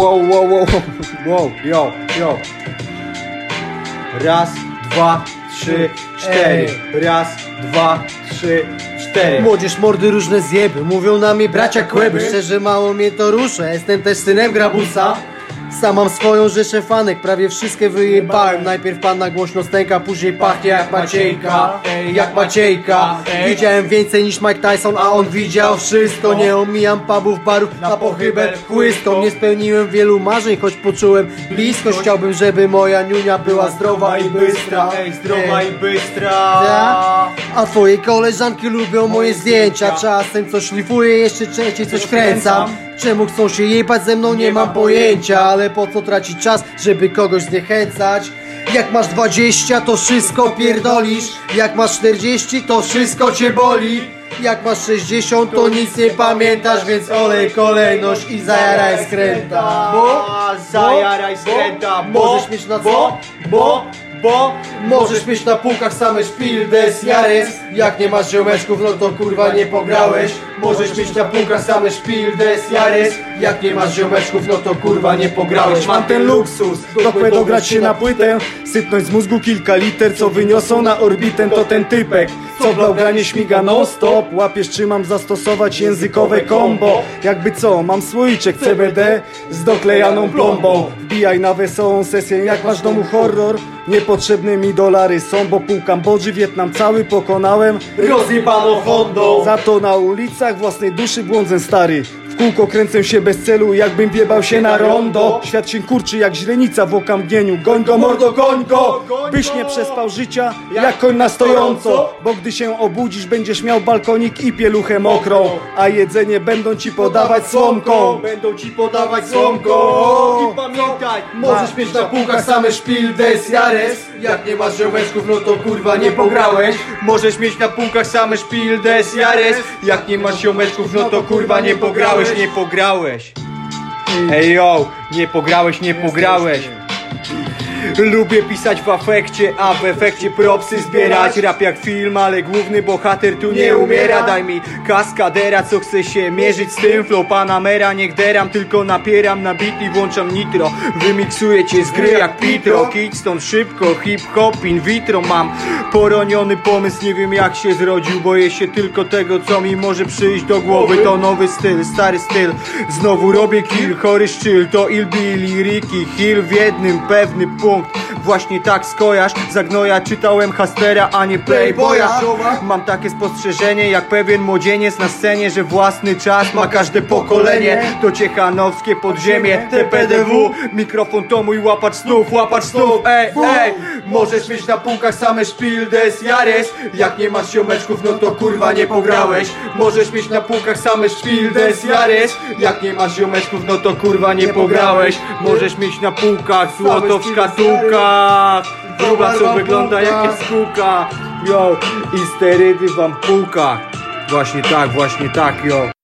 Wow, wow, wow, wow, yo, yo. Raz, dwa, trzy, cztery. Raz, dwa, trzy, cztery. Młodzież mordy różne zjeby, mówią na mnie bracia kłeby? Szczerze mało mnie to rusza, jestem też synem grabusa sam mam swoją rzeszę fanek, prawie wszystkie wyjebałem. Najpierw pana głośno stęka, później pachnie jak Maciejka. Jak Maciejka. Widziałem więcej niż Mike Tyson, a on widział wszystko. Nie omijam pubów, barów na pochybę chłystką Nie spełniłem wielu marzeń, choć poczułem bliskość. Chciałbym, żeby moja niunia była zdrowa i bystra. Ej, zdrowa i bystra. A twoje koleżanki lubią moje zdjęcia. Czasem coś szlifuję, jeszcze częściej coś wkręcam Czemu chcą się jebać ze mną? Nie mam pojęcia. Ale po co tracić czas, żeby kogoś zniechęcać? Jak masz 20 to wszystko pierdolisz. Jak masz 40 to wszystko cię boli. Jak masz 60 to nic nie pamiętasz Więc olej kolejność i zajaraj skręta. Bo, Zajaraj skręta, bo, Możesz mieć na co? bo, bo, bo, Możesz mieć na półkach same szpildes, jares. Jak nie masz ziomeczków, no to kurwa nie pograłeś. Możesz mieć na półkach same szpildes, jares. Jak nie masz ziomeczków, no to kurwa nie pograłeś. Mam ten luksus, dopłę dograć się na płytę. Sypnąć z mózgu kilka liter, co wyniosą na orbitę To ten typek, co w bałganie śmiga non stop Łapiesz czy mam zastosować językowe combo Jakby co, mam słoiczek CBD z doklejaną plombą. Wbijaj na wesołą sesję, jak masz w domu horror? Niepotrzebne mi dolary są, bo pół Kambodży, Wietnam cały pokonałem. Rozjebano Hondą. Za to na ulicach własnej duszy błądzę stary Kółko kręcę się bez celu, jakbym biebał się na rondo. Świat się kurczy jak źrenica w okamgnieniu. Goń go mordo, goń go! Byś nie przespał życia jak koń na stojąco. Bo gdy się obudzisz będziesz miał balkonik i pieluchę mokrą. A jedzenie będą ci podawać słomką. Będą ci podawać słomką. I pamiętaj, Możesz mieć na półkach same szpildes, jares. Jak nie masz ziomeczków, no to kurwa nie pograłeś. Możesz mieć na półkach same szpildes, jares. Jak nie masz ziomeczków, no to kurwa nie pograłeś, nie pograłeś. Ej yo, nie pograłeś, nie pograłeś Lubię pisać w afekcie, a w efekcie propsy zbierać. Rap jak film, ale główny bohater tu nie umiera. Daj mi kaskadera, co chce się mierzyć z tym Flow. Panamera, niech deram, tylko napieram na beat i włączam nitro. Wymiksuję cię z gry jak Pitro. Kidz stąd szybko, hip-hop in vitro. Mam poroniony pomysł, nie wiem jak się zrodził. Boję się tylko tego, co mi może przyjść do głowy. To nowy styl, stary styl. Znowu robię kill, chory szczyl. To Ilbilly, Ricky, Hill w jednym pewny punkt ponto. Właśnie tak skojarz, zagnoja czytałem Hastera, a nie Playboya. Mam takie spostrzeżenie jak pewien młodzieniec na scenie Że własny czas ma każde pokolenie. To ciechanowskie podziemie, TPDW Mikrofon to mój łapacz snów, łapacz snów. Ej, ej, możesz mieć na półkach same szpildes, jares. Jak nie masz ziomeczków, no to kurwa nie pograłeś. Możesz mieć na półkach same szpildes, jares. Jak nie masz ziomeczków, no to kurwa nie pograłeś. Możesz mieć na półkach złoto w szkatułkach Gruba co wygląda jak jaskółka Yo, i sterydy w ampułkach Właśnie tak, właśnie tak, yo